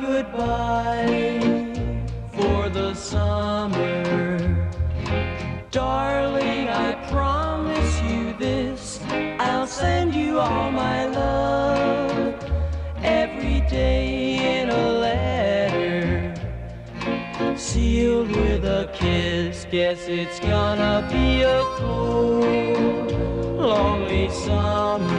goodbye for the summer. Darling, I promise you this I'll send you all my love every day in a letter sealed with a kiss. Guess it's gonna be a cold, lonely summer.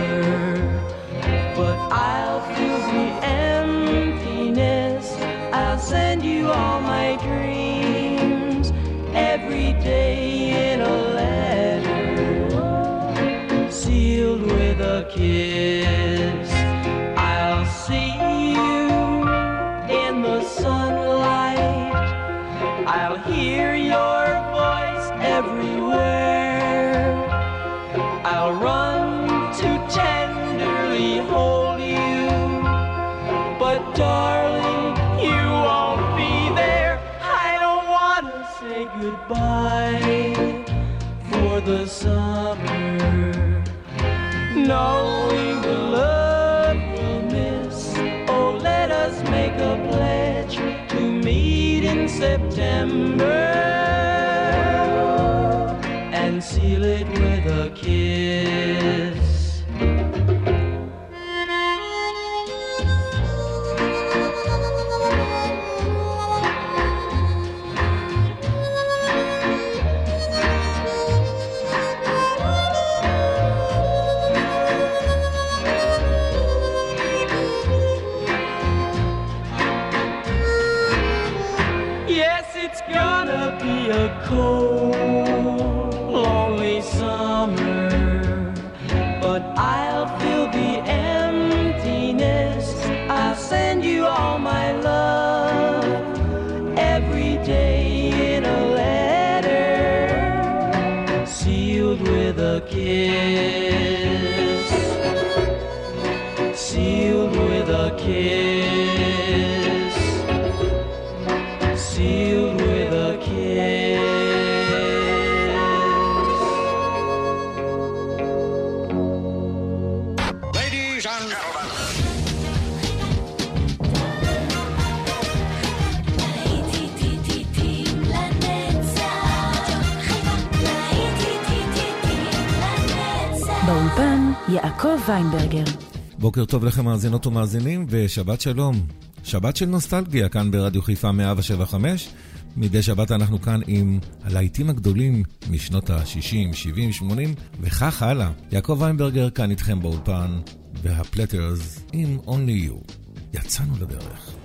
בוקר טוב לכם מאזינות ומאזינים, ושבת שלום. שבת של נוסטלגיה כאן ברדיו חיפה 175. מדי שבת אנחנו כאן עם הלהיטים הגדולים משנות ה-60, 70, 80 וכך הלאה. יעקב ויינברגר כאן איתכם באולפן, והפלטרס עם Only You. יצאנו לדרך.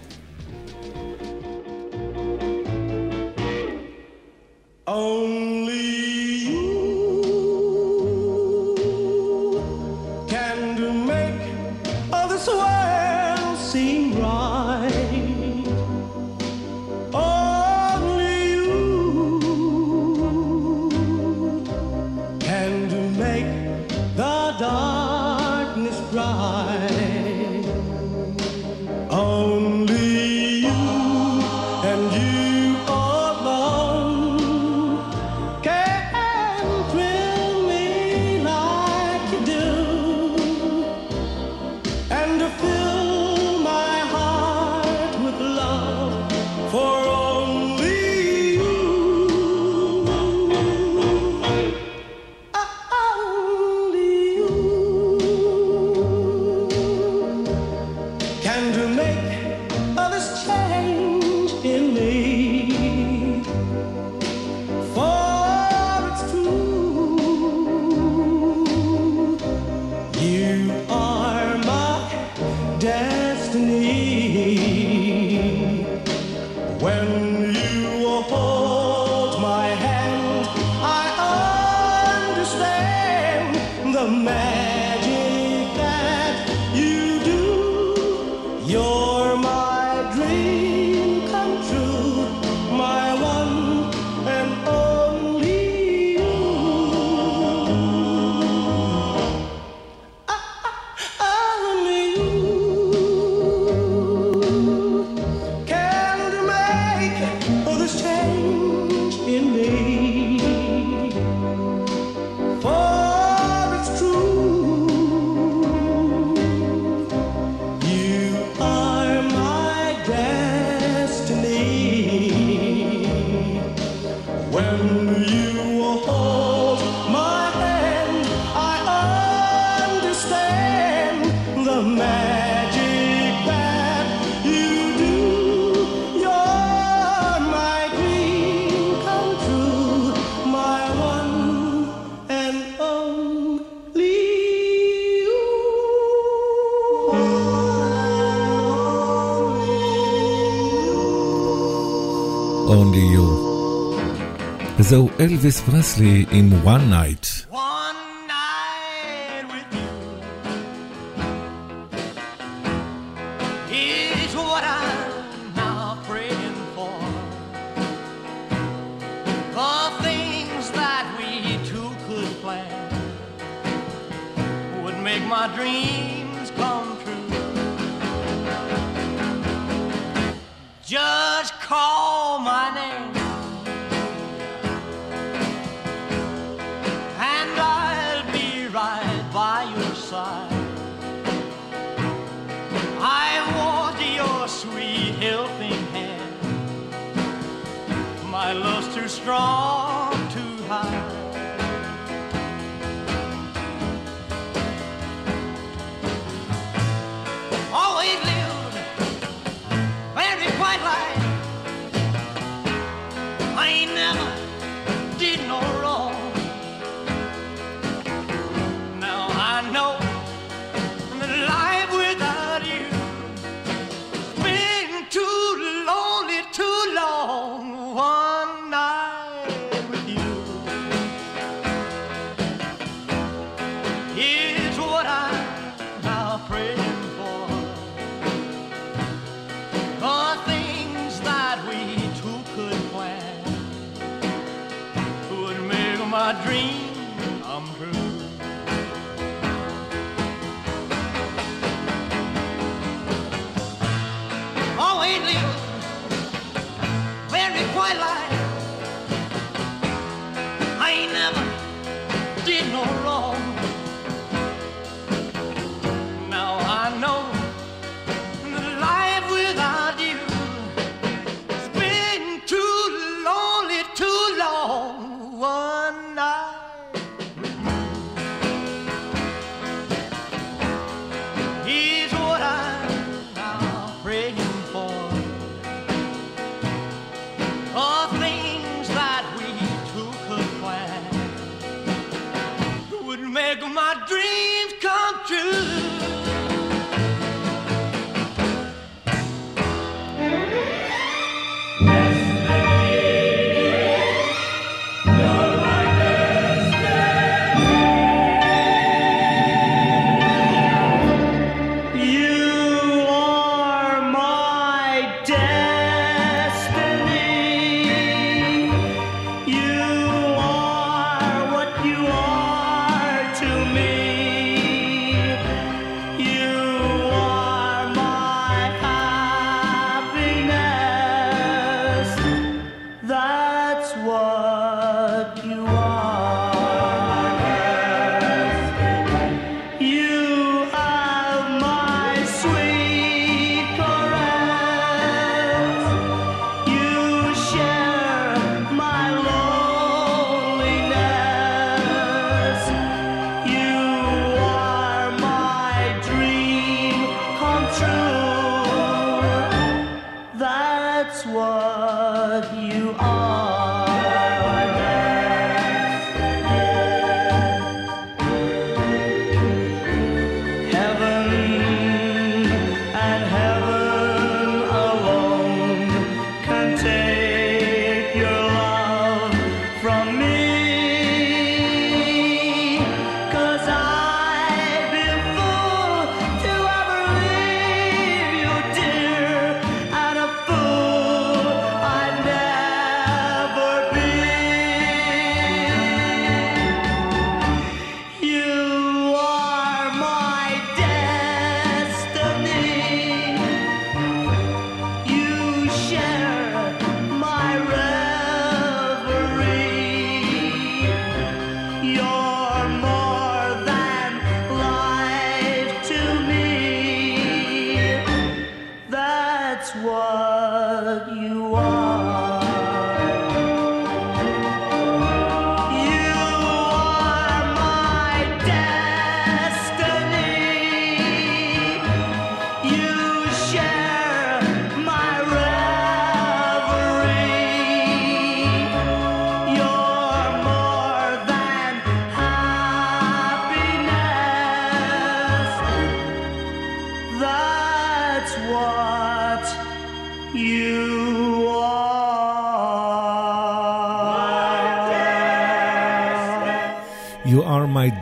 Oh Only You. וזהו אלוויס פרסלי עם One Night.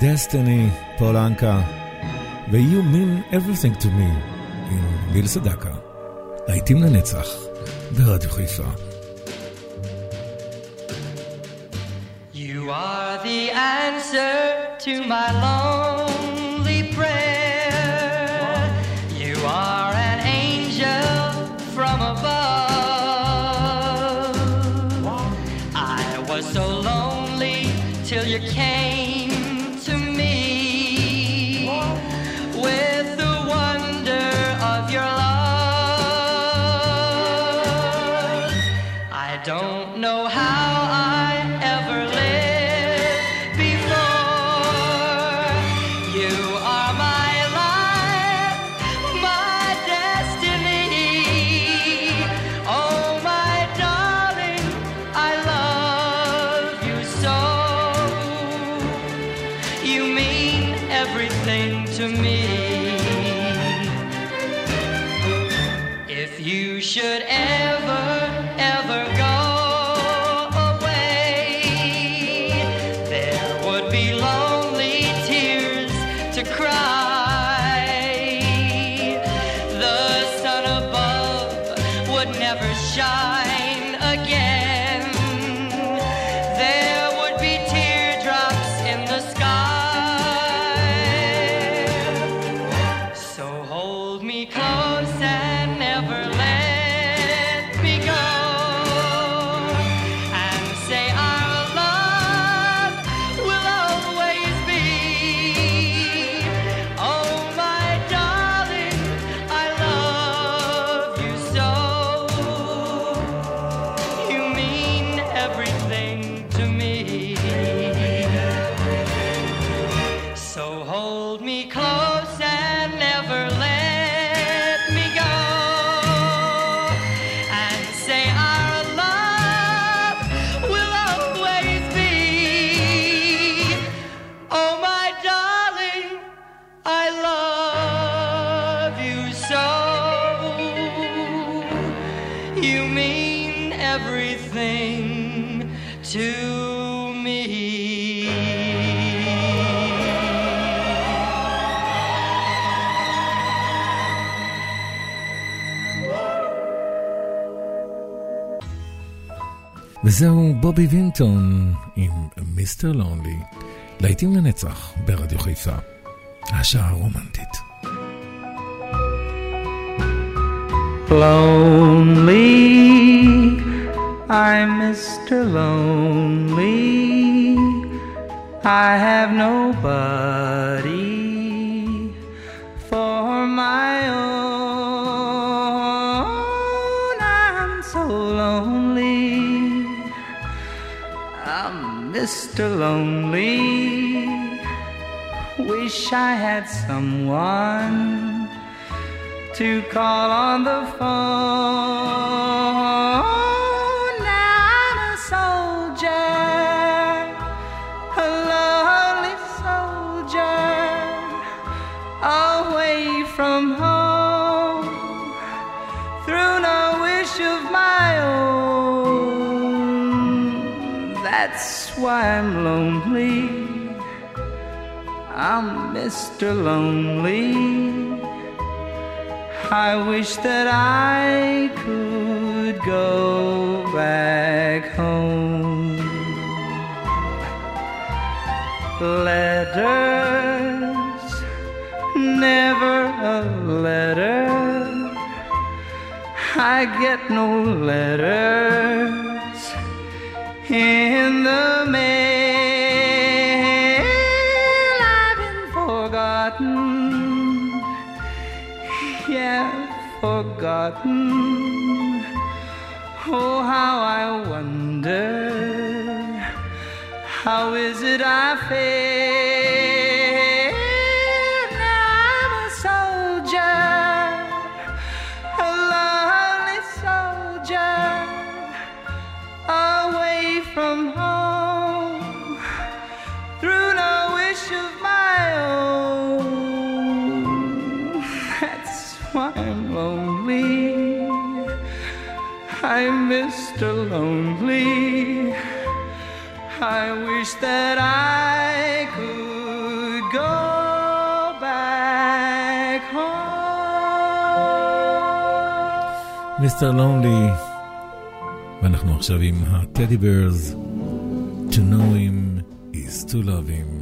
Destiny, פול אנקה, ו-You mean everything to me, עם ניל סדקה. להיטים לנצח, ברדיו חיפה. You are the answer to my don't know how I to me. וזהו בובי וינטון עם מיסטר לונלי, להיטים לנצח ברדיו חיפה. השעה הרומנטית. Lonely, I'm Mr. Lonely. I have nobody for my own. I'm so lonely. I'm Mr. Lonely. Wish I had someone to call on the phone. I'm lonely. I'm Mr. Lonely. I wish that I could go back home. Letters, never a letter. I get no letters in the mail. I've been forgotten yeah, forgotten. Oh, how I wonder, how is it I feel? Mr. Lonely. I wish that I could go back home. מיסטר לונלי, ואנחנו עכשיו עם הטדי ברז, To know him is to love him.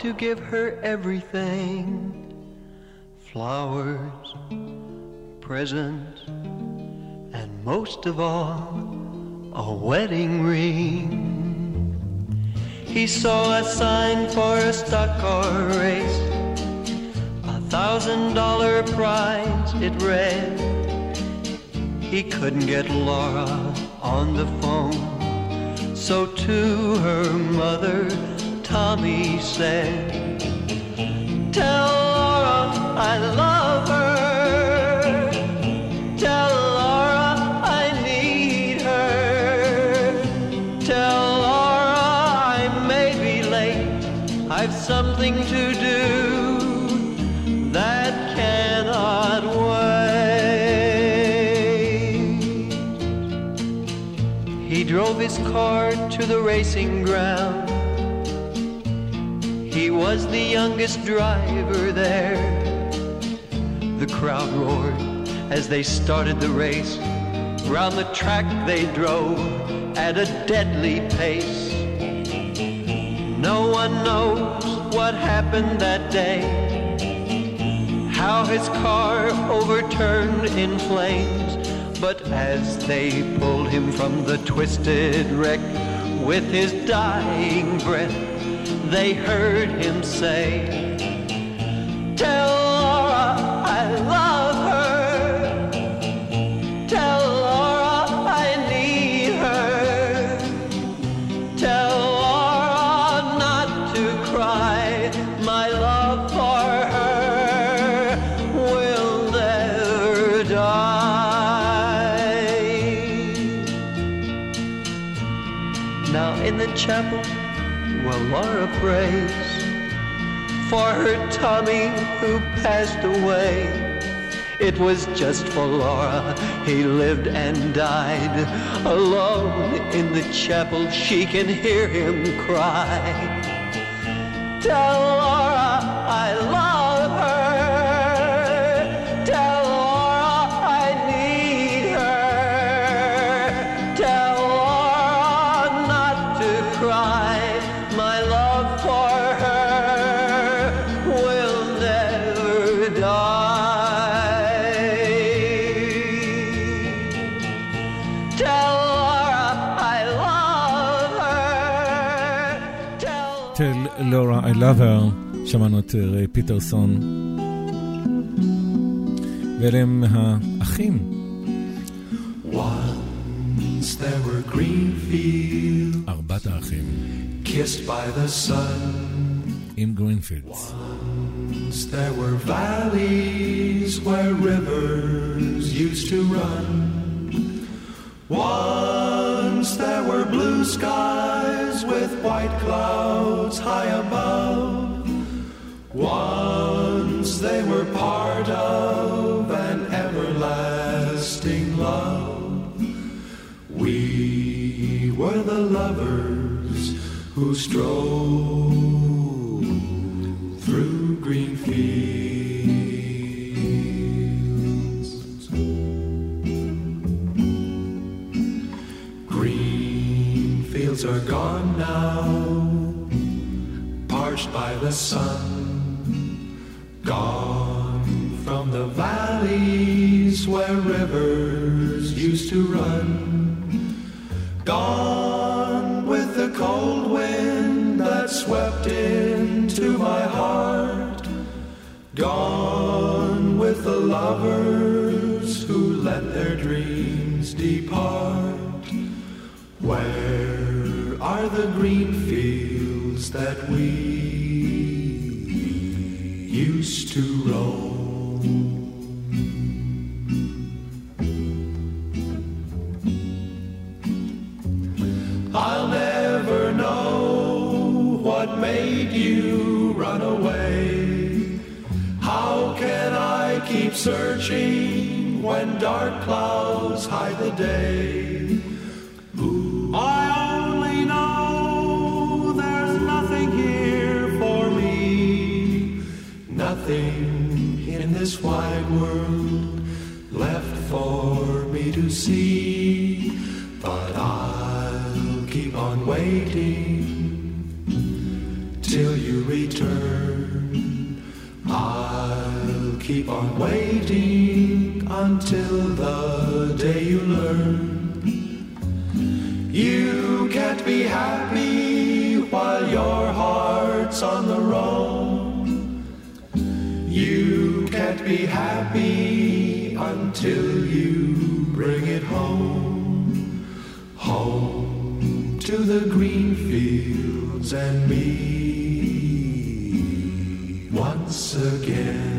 To give her everything flowers, presents, and most of all, a wedding ring. He saw a sign for a stock car race, a thousand dollar prize, it read. He couldn't get Laura on the phone. So to her mother, Tommy said, Tell Laura I love her. Tell Laura I need her. Tell Laura I may be late. I've something to do that cannot wait. He drove his car to the racing ground. Was the youngest driver there. The crowd roared as they started the race. Round the track they drove at a deadly pace. No one knows what happened that day. How his car overturned in flames. But as they pulled him from the twisted wreck with his dying breath, they heard him say, Tell Prays for her Tommy who passed away. It was just for Laura he lived and died. Alone in the chapel, she can hear him cry. Tell Laura I love Laura I love her, שמענו את ריי פיטרסון. ואלה הם האחים. Once there were green fields ארבעת האחים. kissed by the sun. עם גרינפילדס. Once there were valleys where rivers used to run. Once there were blue skies with white clouds high above. Once they were part of an everlasting love. We were the lovers who strove through green fields. Fields are gone now, parched by the sun, gone from the valleys where rivers used to run, gone with the cold wind that swept into my heart, gone with the lovers are the green fields that we used to roam? I'll never know what made you run away. How can I keep searching when dark clouds hide the day? I nothing in this wide world left for me to see. But I'll keep on waiting till you return. I'll keep on waiting until the day you learn. You can't be happy be happy until you bring it home. Home to the green fields and me once again.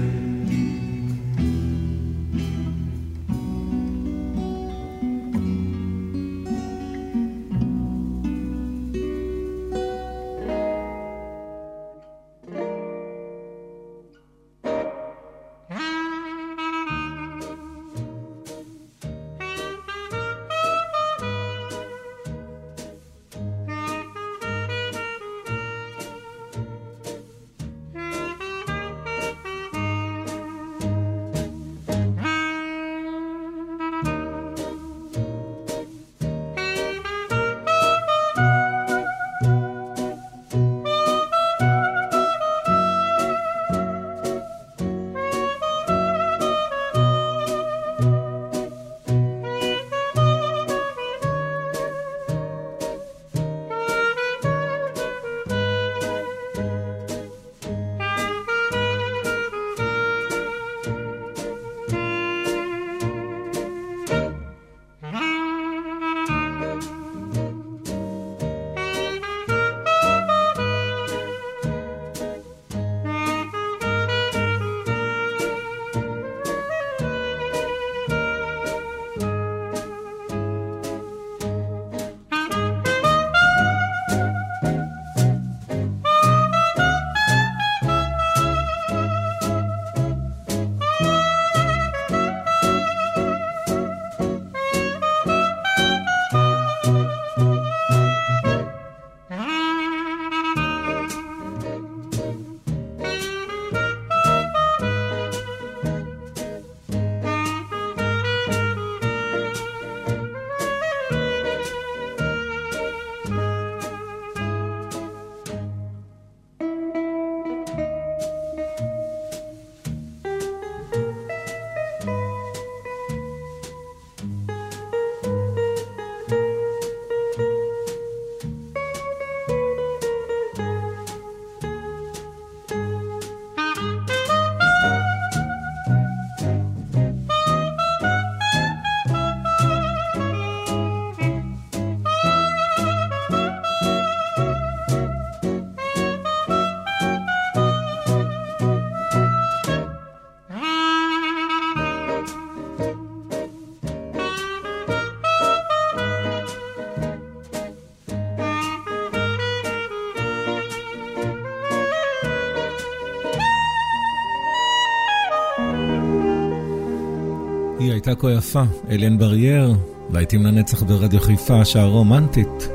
להקה כה יפה, אליאן ברייר, להיטים לנצח ברדיו חיפה, שעה רומנטית.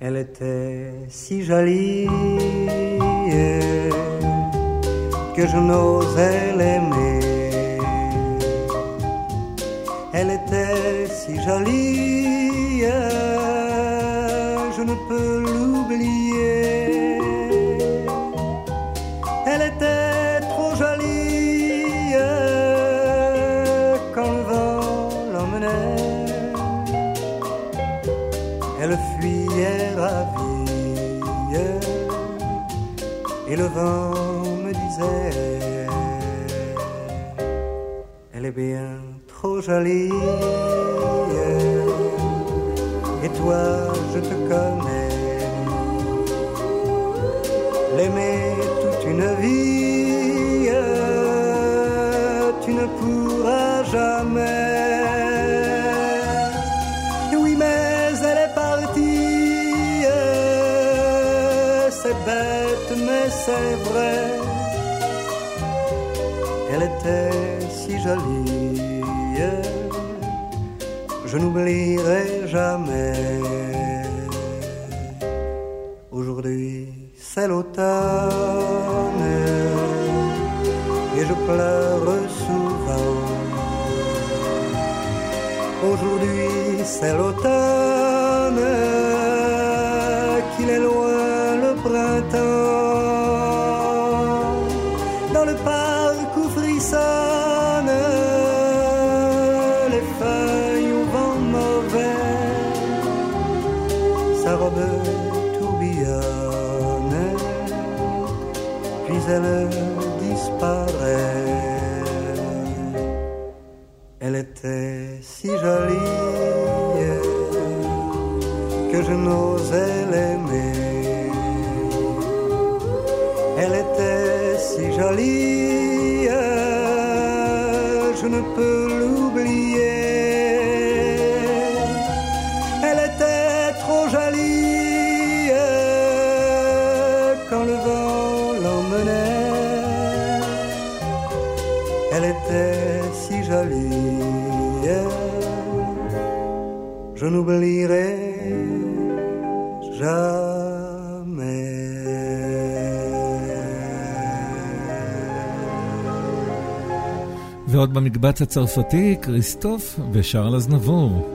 Elle était si jolie que je n'osais l'aimer. Elle était si jolie le vent me disait Elle est bien trop jolie. Et toi je te connais. L'aimer toute une vie. c'est bête, mais c'est vrai. Elle était si jolie, je n'oublierai jamais. Aujourd'hui, c'est l'automne et je pleure souvent. Aujourd'hui, c'est l'automne qu'il est je n'osais l'aimer. Elle était si jolie עוד במקבץ הצרפתי, כריסטוף ושרל אזנבור.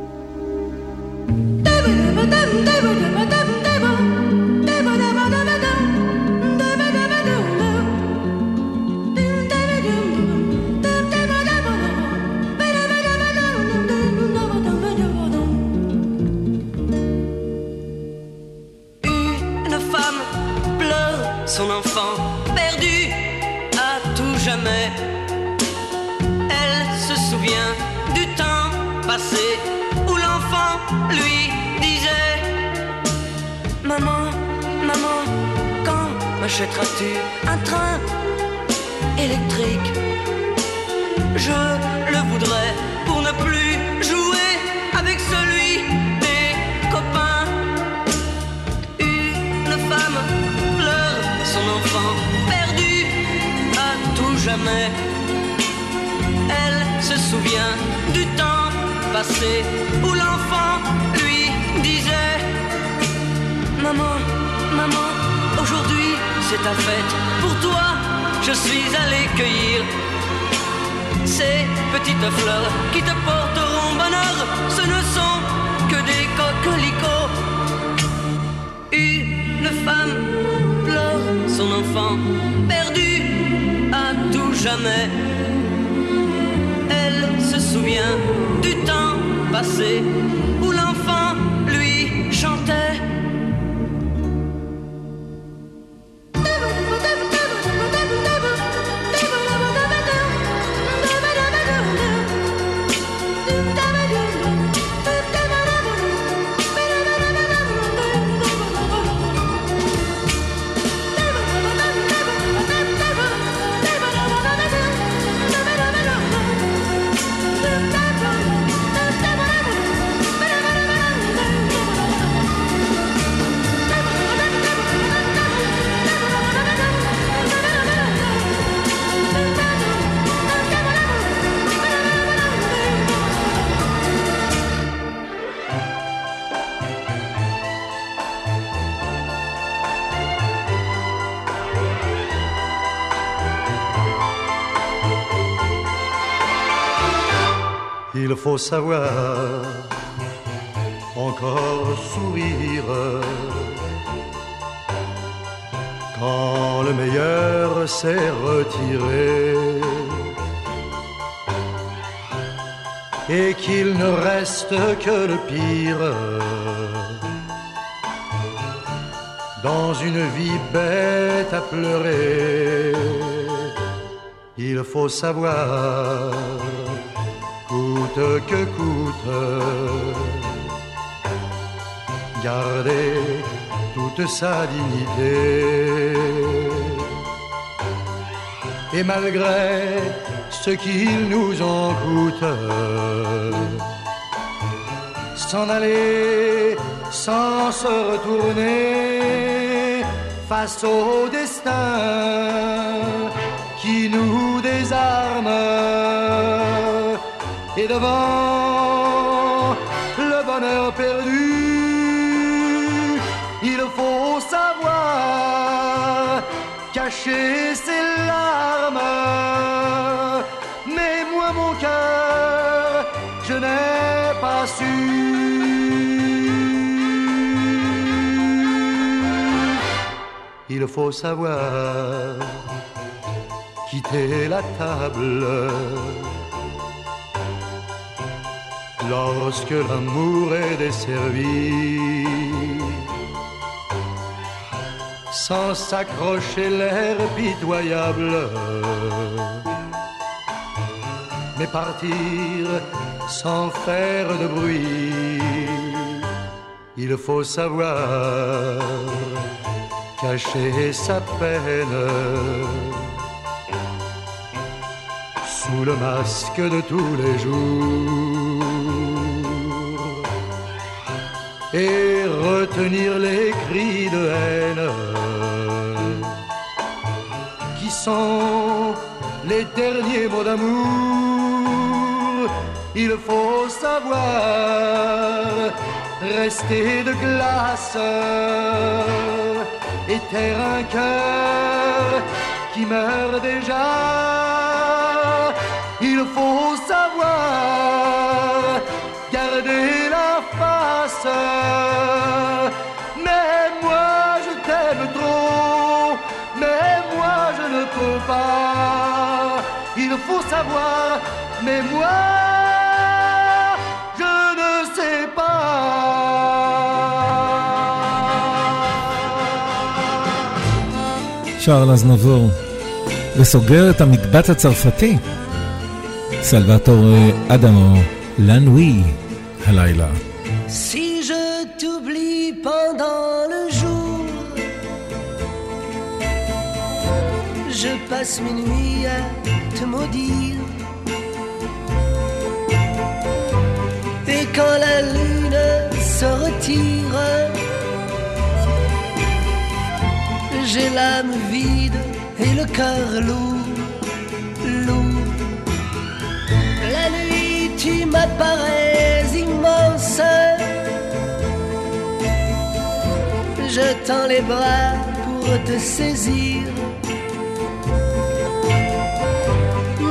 Savoir encore sourire quand le meilleur s'est retiré et qu'il ne reste que le pire dans une vie bête à pleurer. Il faut savoir, que coûte, garder toute sa dignité. Et malgré ce qu'il nous en coûte, s'en aller sans se retourner face au destin qui nous désarme et devant le bonheur perdu, il faut savoir cacher ses larmes. Mais moi, mon cœur, je n'ai pas su. Il faut savoir quitter la table lorsque l'amour est desservi sans s'accrocher l'air pitoyable mais partir sans faire de bruit il faut savoir cacher sa peine. Sous le masque de tous les jours et retenir les cris de haine qui sont les derniers mots d'amour. Il faut savoir rester de glace et taire un cœur qui meurt déjà. savoir, mais moi je ne sais pas. שרל אזנבור, וסוגר את המקבץ הצרפתי. סלווטור אדמו, לנואי, הלילה. Si je t'oublie pendant le jour, je passe mes nuits à te maudire. Quand la lune se retire, j'ai l'âme vide et le cœur lourd, lourd. La nuit, tu m'apparais immense. Je tends les bras pour te saisir.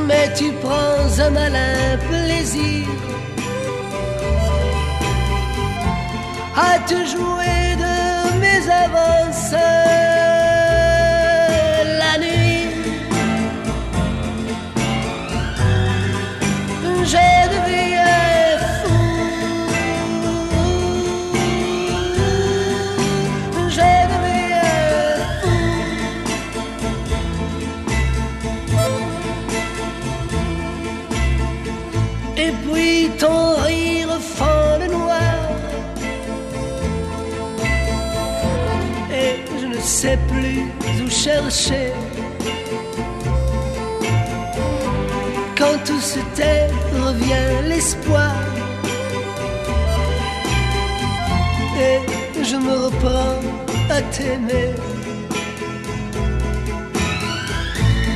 Mais tu prends un malin plaisir à te jouer de mes avances. Sais plus où chercher. Quand tout se tait, revient l'espoir. Et je me reprends à t'aimer.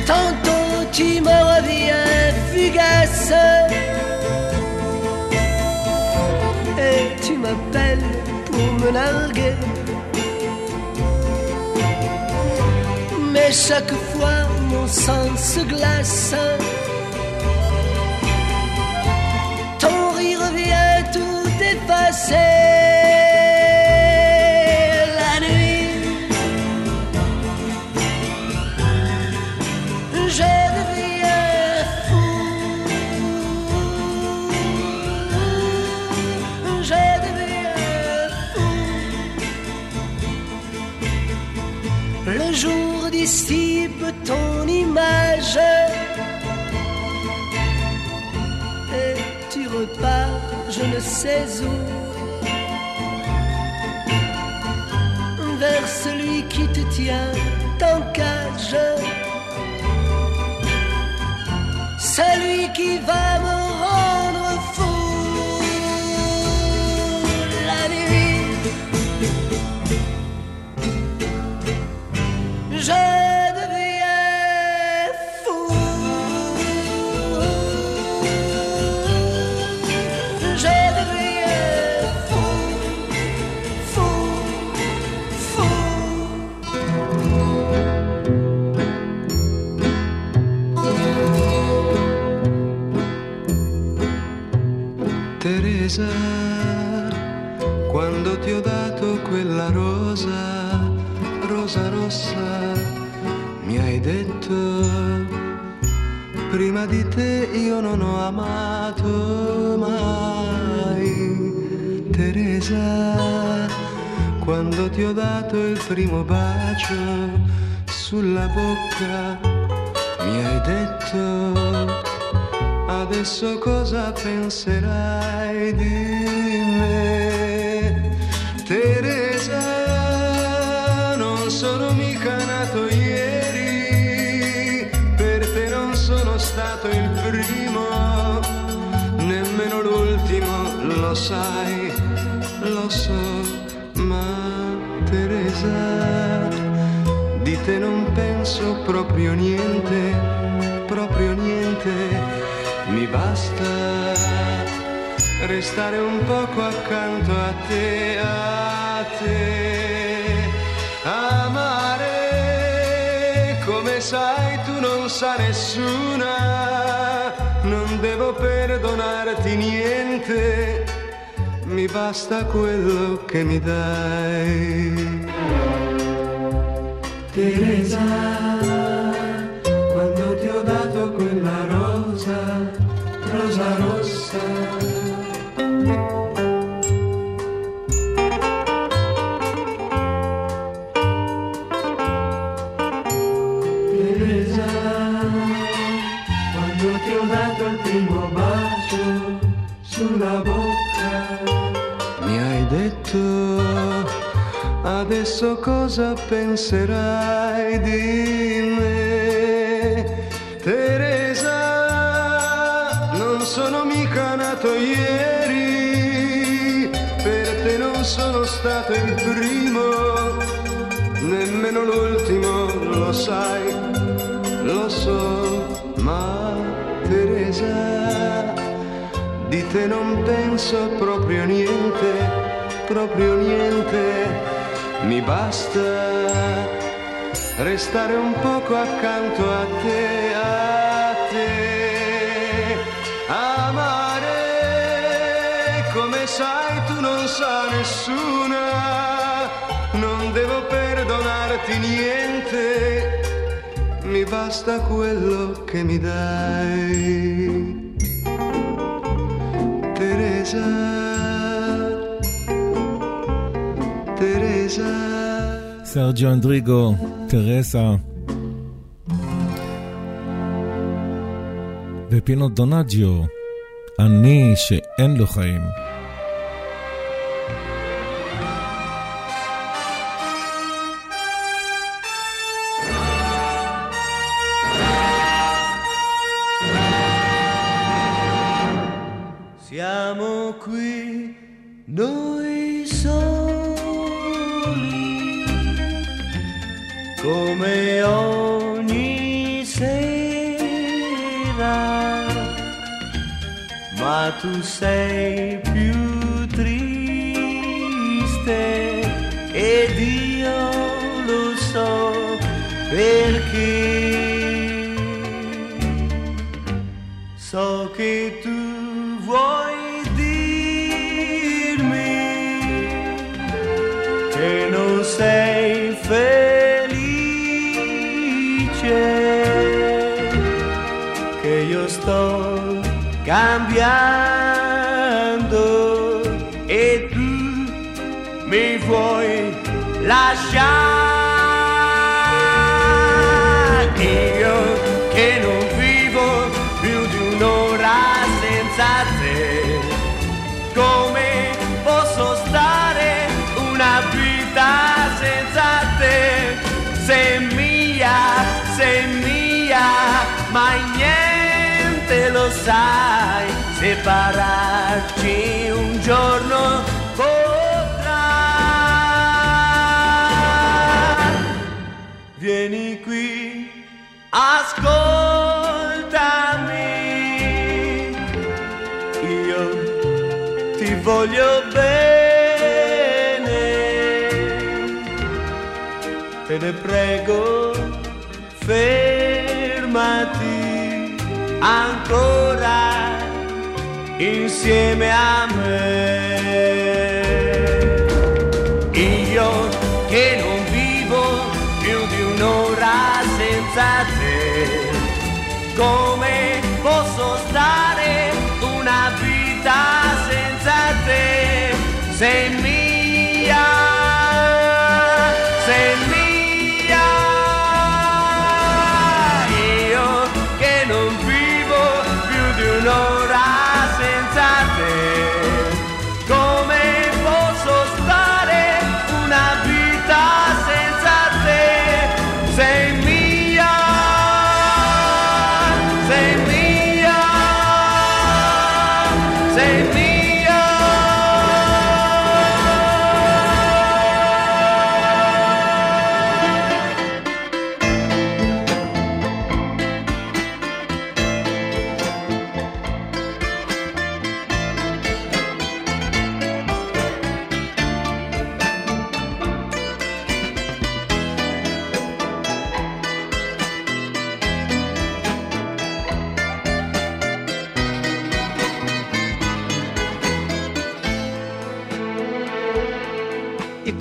Tantôt tu me reviens fugace. Et tu m'appelles pour me larguer. chaque fois mon sang se glace. Ton rire vient tout effacer. Ton image. Et tu repars, je ne sais où. Vers celui qui te tient en cage. Celui qui va me bacio di te non penso proprio niente, proprio niente. Mi basta restare un poco accanto a te, a te, amare come sai tu non sa nessuna, non devo perdonarti niente, mi basta quello che mi dai. तेरे जा adesso cosa penserai di me? Teresa, non sono mica nato ieri, per te non sono stato il primo, nemmeno l'ultimo, lo sai, lo so, ma Teresa, di te non penso proprio niente, proprio niente mi basta restare un poco accanto a te, a te, amare come sai tu non sa nessuna, non devo perdonarti niente, mi basta quello che mi dai. Teresa. Teresa. Sergio Endrigo, Teresa. ופינו דונג'יו, אני שאין לו חיים. Siamo qui, noi. tu sei più triste ed io lo so perché. So che tu vuoi dirmi che non sei felice che io sto cambiando. Lasciare io che non vivo più di un'ora senza te. Come posso stare una vita senza te? Sei mia sei mia mai niente lo sai separarci vieni qui ascoltami. Io ti voglio bene. Te ne prego fermati ancora insieme a me senza te. Come posso stare una vita senza te? Sei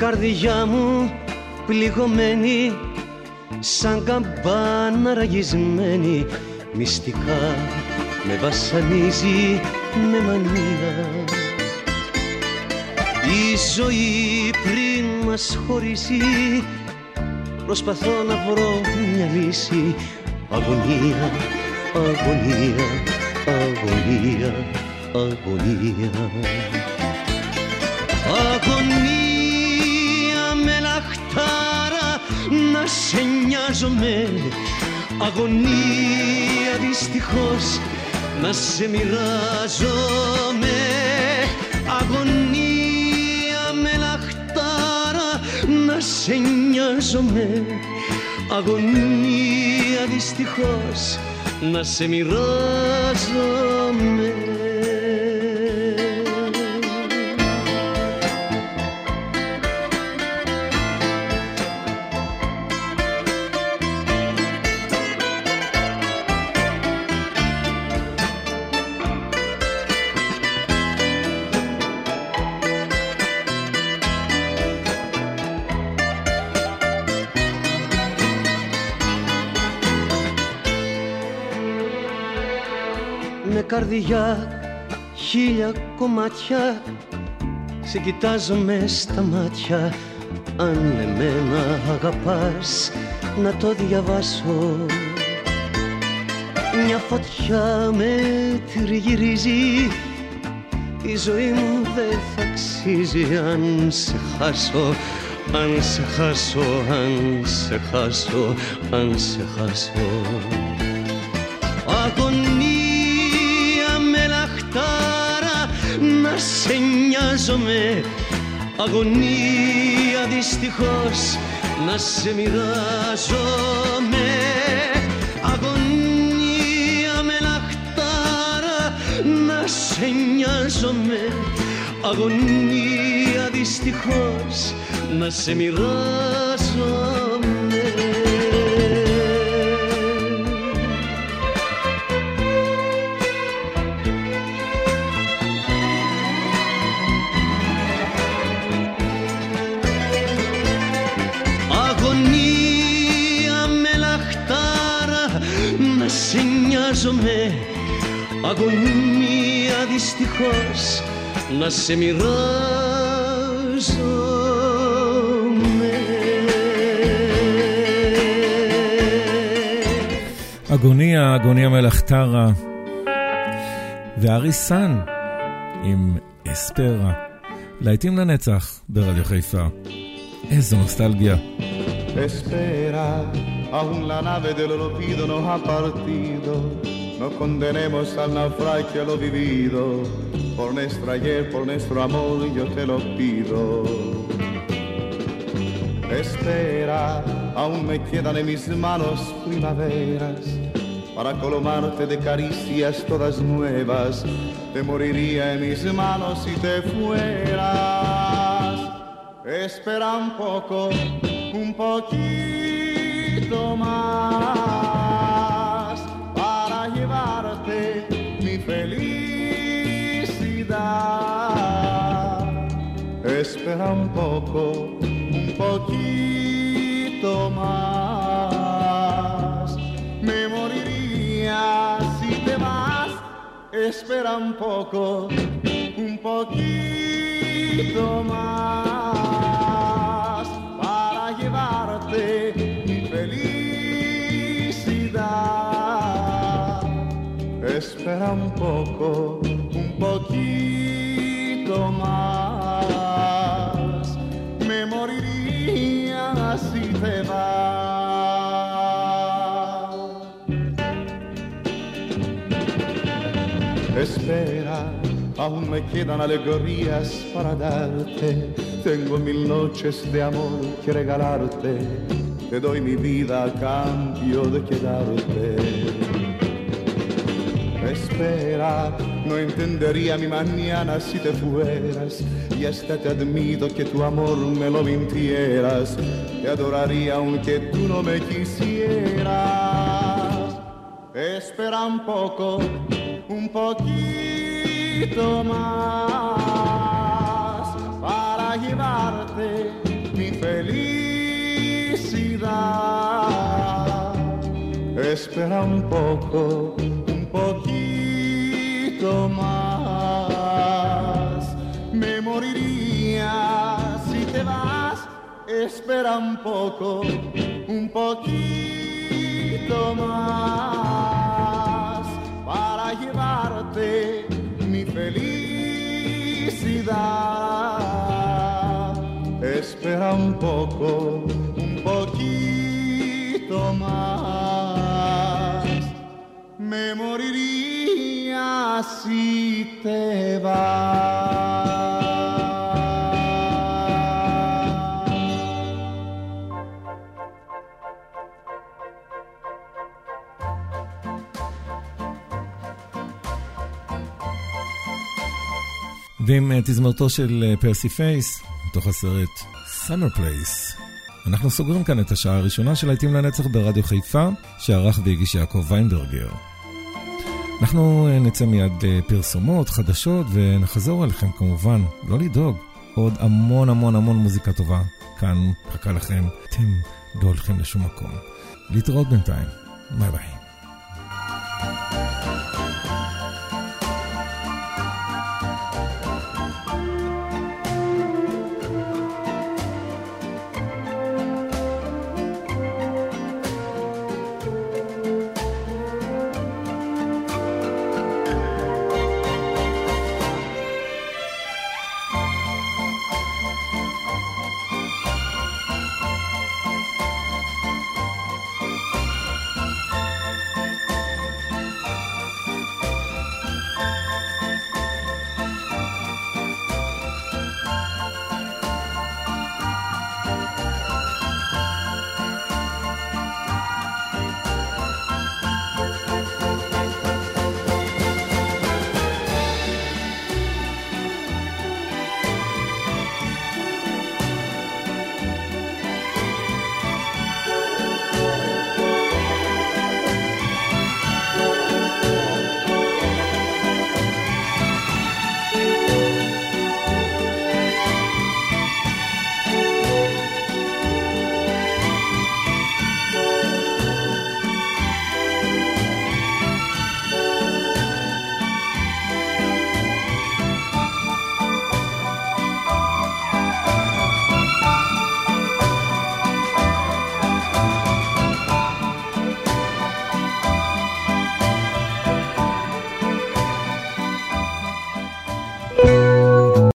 καρδιά μου πληγωμένη σαν καμπάνα ραγισμένη. Μυστικά με βασανίζει με μανία. Η ζωή πριν μας χωρίσει προσπαθώ να βρω μια λύση. Αγωνία, αγωνία, αγωνία, αγωνία. Αγωνία σε νοιάζομαι. Αγωνία δυστυχώς να σε μοιράζομαι. Αγωνία με λαχτάρα να σε νοιάζομαι. Αγωνία δυστυχώς να σε μοιράζομαι με καρδιά χίλια κομμάτια σε κοιτάζω μες στα μάτια. Αν εμένα αγαπάς να το διαβάσω. Μια φωτιά με τριγυρίζει. Η ζωή μου δεν θα αξίζει. Αν σε χάσω αν σε χάσω, αν σε χάσω, αν σε χάσω. Αγωνία σε νοιάζομαι Αγωνία δυστυχώς να σε μοιράζομαι. Αγωνία με λαχτάρα να σε νοιάζομαι. Αγωνία δυστυχώς να σε μοιράζομαι αγωνία δυστυχώς να σε μοιράζομαι אגוניה, אגוניה מלאכתרה, וארי סאן עם אספרה. להיטים לנצח ברדיו חיפה. איזו נוסטלגיה. Espera, aún la nave del olvido no ha partido. No condenemos al naufragio lo vivido. Por nuestro ayer, por nuestro amor, yo te lo pido. Espera, aún me quedan en mis manos primaveras para colomarte de caricias todas nuevas. Te moriría en mis manos si te fueras. Espera un poco, un poquito más Espera un poco, un poquito más. Me moriría si te vas. Espera un poco, un poquito más para llevarte mi felicidad. Espera un poco, un poquito más. Espera, aún me quedan alegrías para darte. Tengo mil noches de amor que regalarte. Te doy mi vida a cambio de quedarte. Espera, no entendería mi mañana si te fueras. Y hasta te admito que tu amor me lo mintieras. Te adoraría aunque tú no me quisieras. Espera un poco, un poquito más para llevarte mi felicidad. Espera un poco, poquito más. Me moriría si te vas. Espera un poco, un poquito más para llevarte mi felicidad. Espera un poco, un poquito más. Me moriría si te vas. ועם אה, תזמורתו של פרסי פייס, מתוך הסרט Summer Place. אנחנו סוגרים כאן את השעה הראשונה של להיטים לנצח ברדיו חיפה, שערך והגיש יעקב ויינברגר. אנחנו אה, נצא מיד לפרסומות, חדשות, ונחזור אליכם כמובן, לא לדאוג. עוד המון המון המון מוזיקה טובה כאן מחכה לכם, אתם לא הולכים לשום מקום. להתראות בינתיים, ביי ביי.